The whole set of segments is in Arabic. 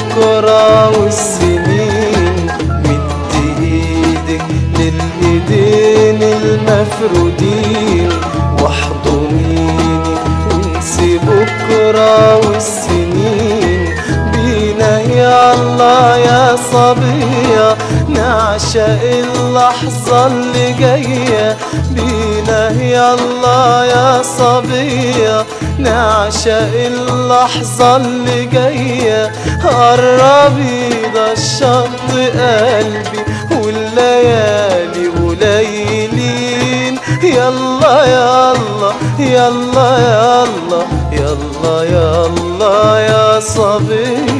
بكرة والسنين مد إيدك للإيدين المفرودين. واحضنيني وانسي بكرة والسنين. بينا يا الله يا صبية نعشق اللحظة اللي جاية. بينا يا الله يا نعشق اللحظة اللي جاية. قربي ده الشط قلبي والليالي قليلين. يلا يلا يلا يلا يلا يلا يا صبية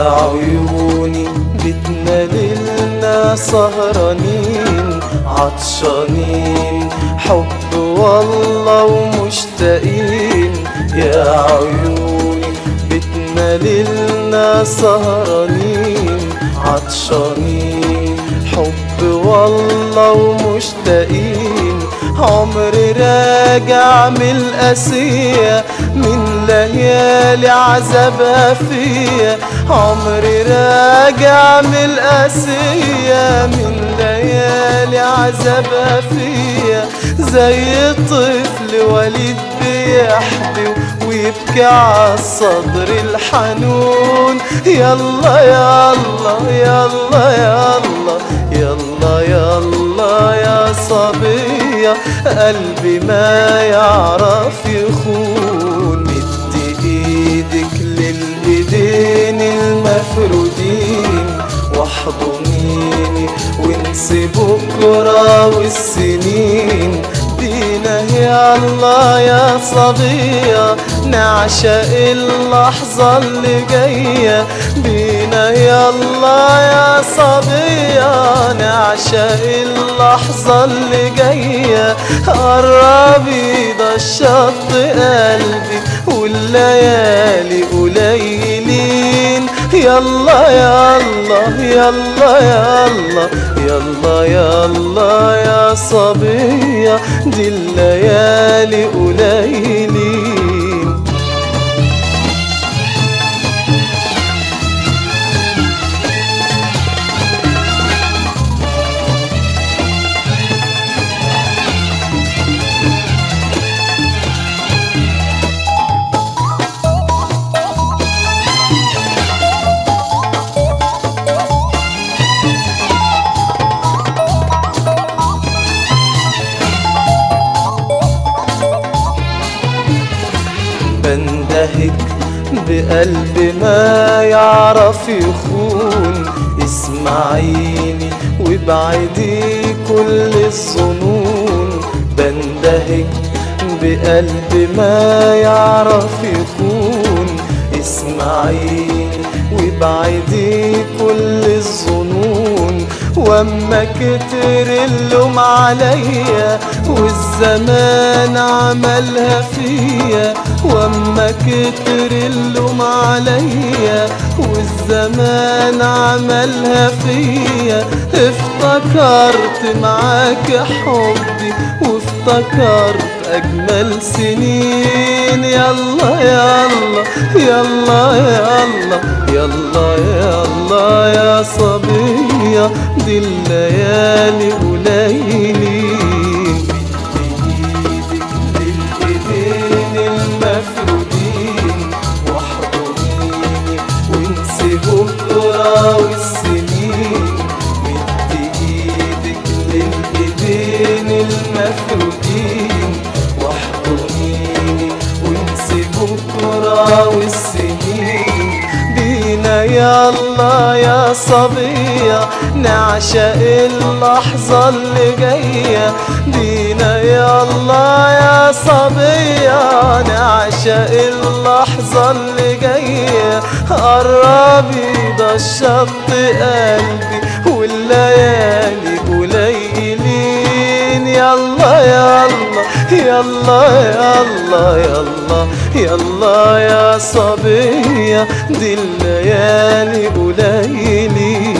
عيوني بيتنا ليلنا سهرانين عطشانين. حب والله ومشتاقين. يا عيوني بيتنا ليلنا سهرانين عطشانين. حب والله ومشتاقين. عمري راجع من القاسية من ليالي عذابها فيا. عمري راجع من القاسية من ليالي عذابها فيا. زي طفل وليد بيحبي ويبكي عالصدر الحنون. يلا يلا يلا يلا يلا يلا يا صبية. قلبي ما يعرف يخون. المفرودين واحضنيني وانسي بكرة والسنين بينا يا الله يا صبية نعشق اللحظة اللي جاية. بينا يا الله يا صبية نعشق اللحظة اللي جاية. قربي ده الشط قلبي والليالي قليلين يلا يلا يلا يلا يلا يلا يا صبية دي الليالي قليلين بقلب ما يعرف يخون. اسمعيني وابعدي كل الظنون. بندهك بقلب ما يعرف يخون. اسمعيني وابعدي كل الظنون. وأما كتر اللوم عليا والزمان عملها فيا. كتر اللوم عليا والزمان عملها فيا. افتكرت معاك حبي وافتكرت أجمل سنين. يلا يلا يلا يلا يلا يلا يا صبية دي الليالي قليلين بينا يلا يا صبية نعشق اللحظة اللي جاية. بينا يلا يا صبية نعشق اللحظة اللي جاية. قربي ده قلبي والليالي قليلين. يلا يلا يلا يلا يلا يلا. يلا يا صبية دي الليالي قليلي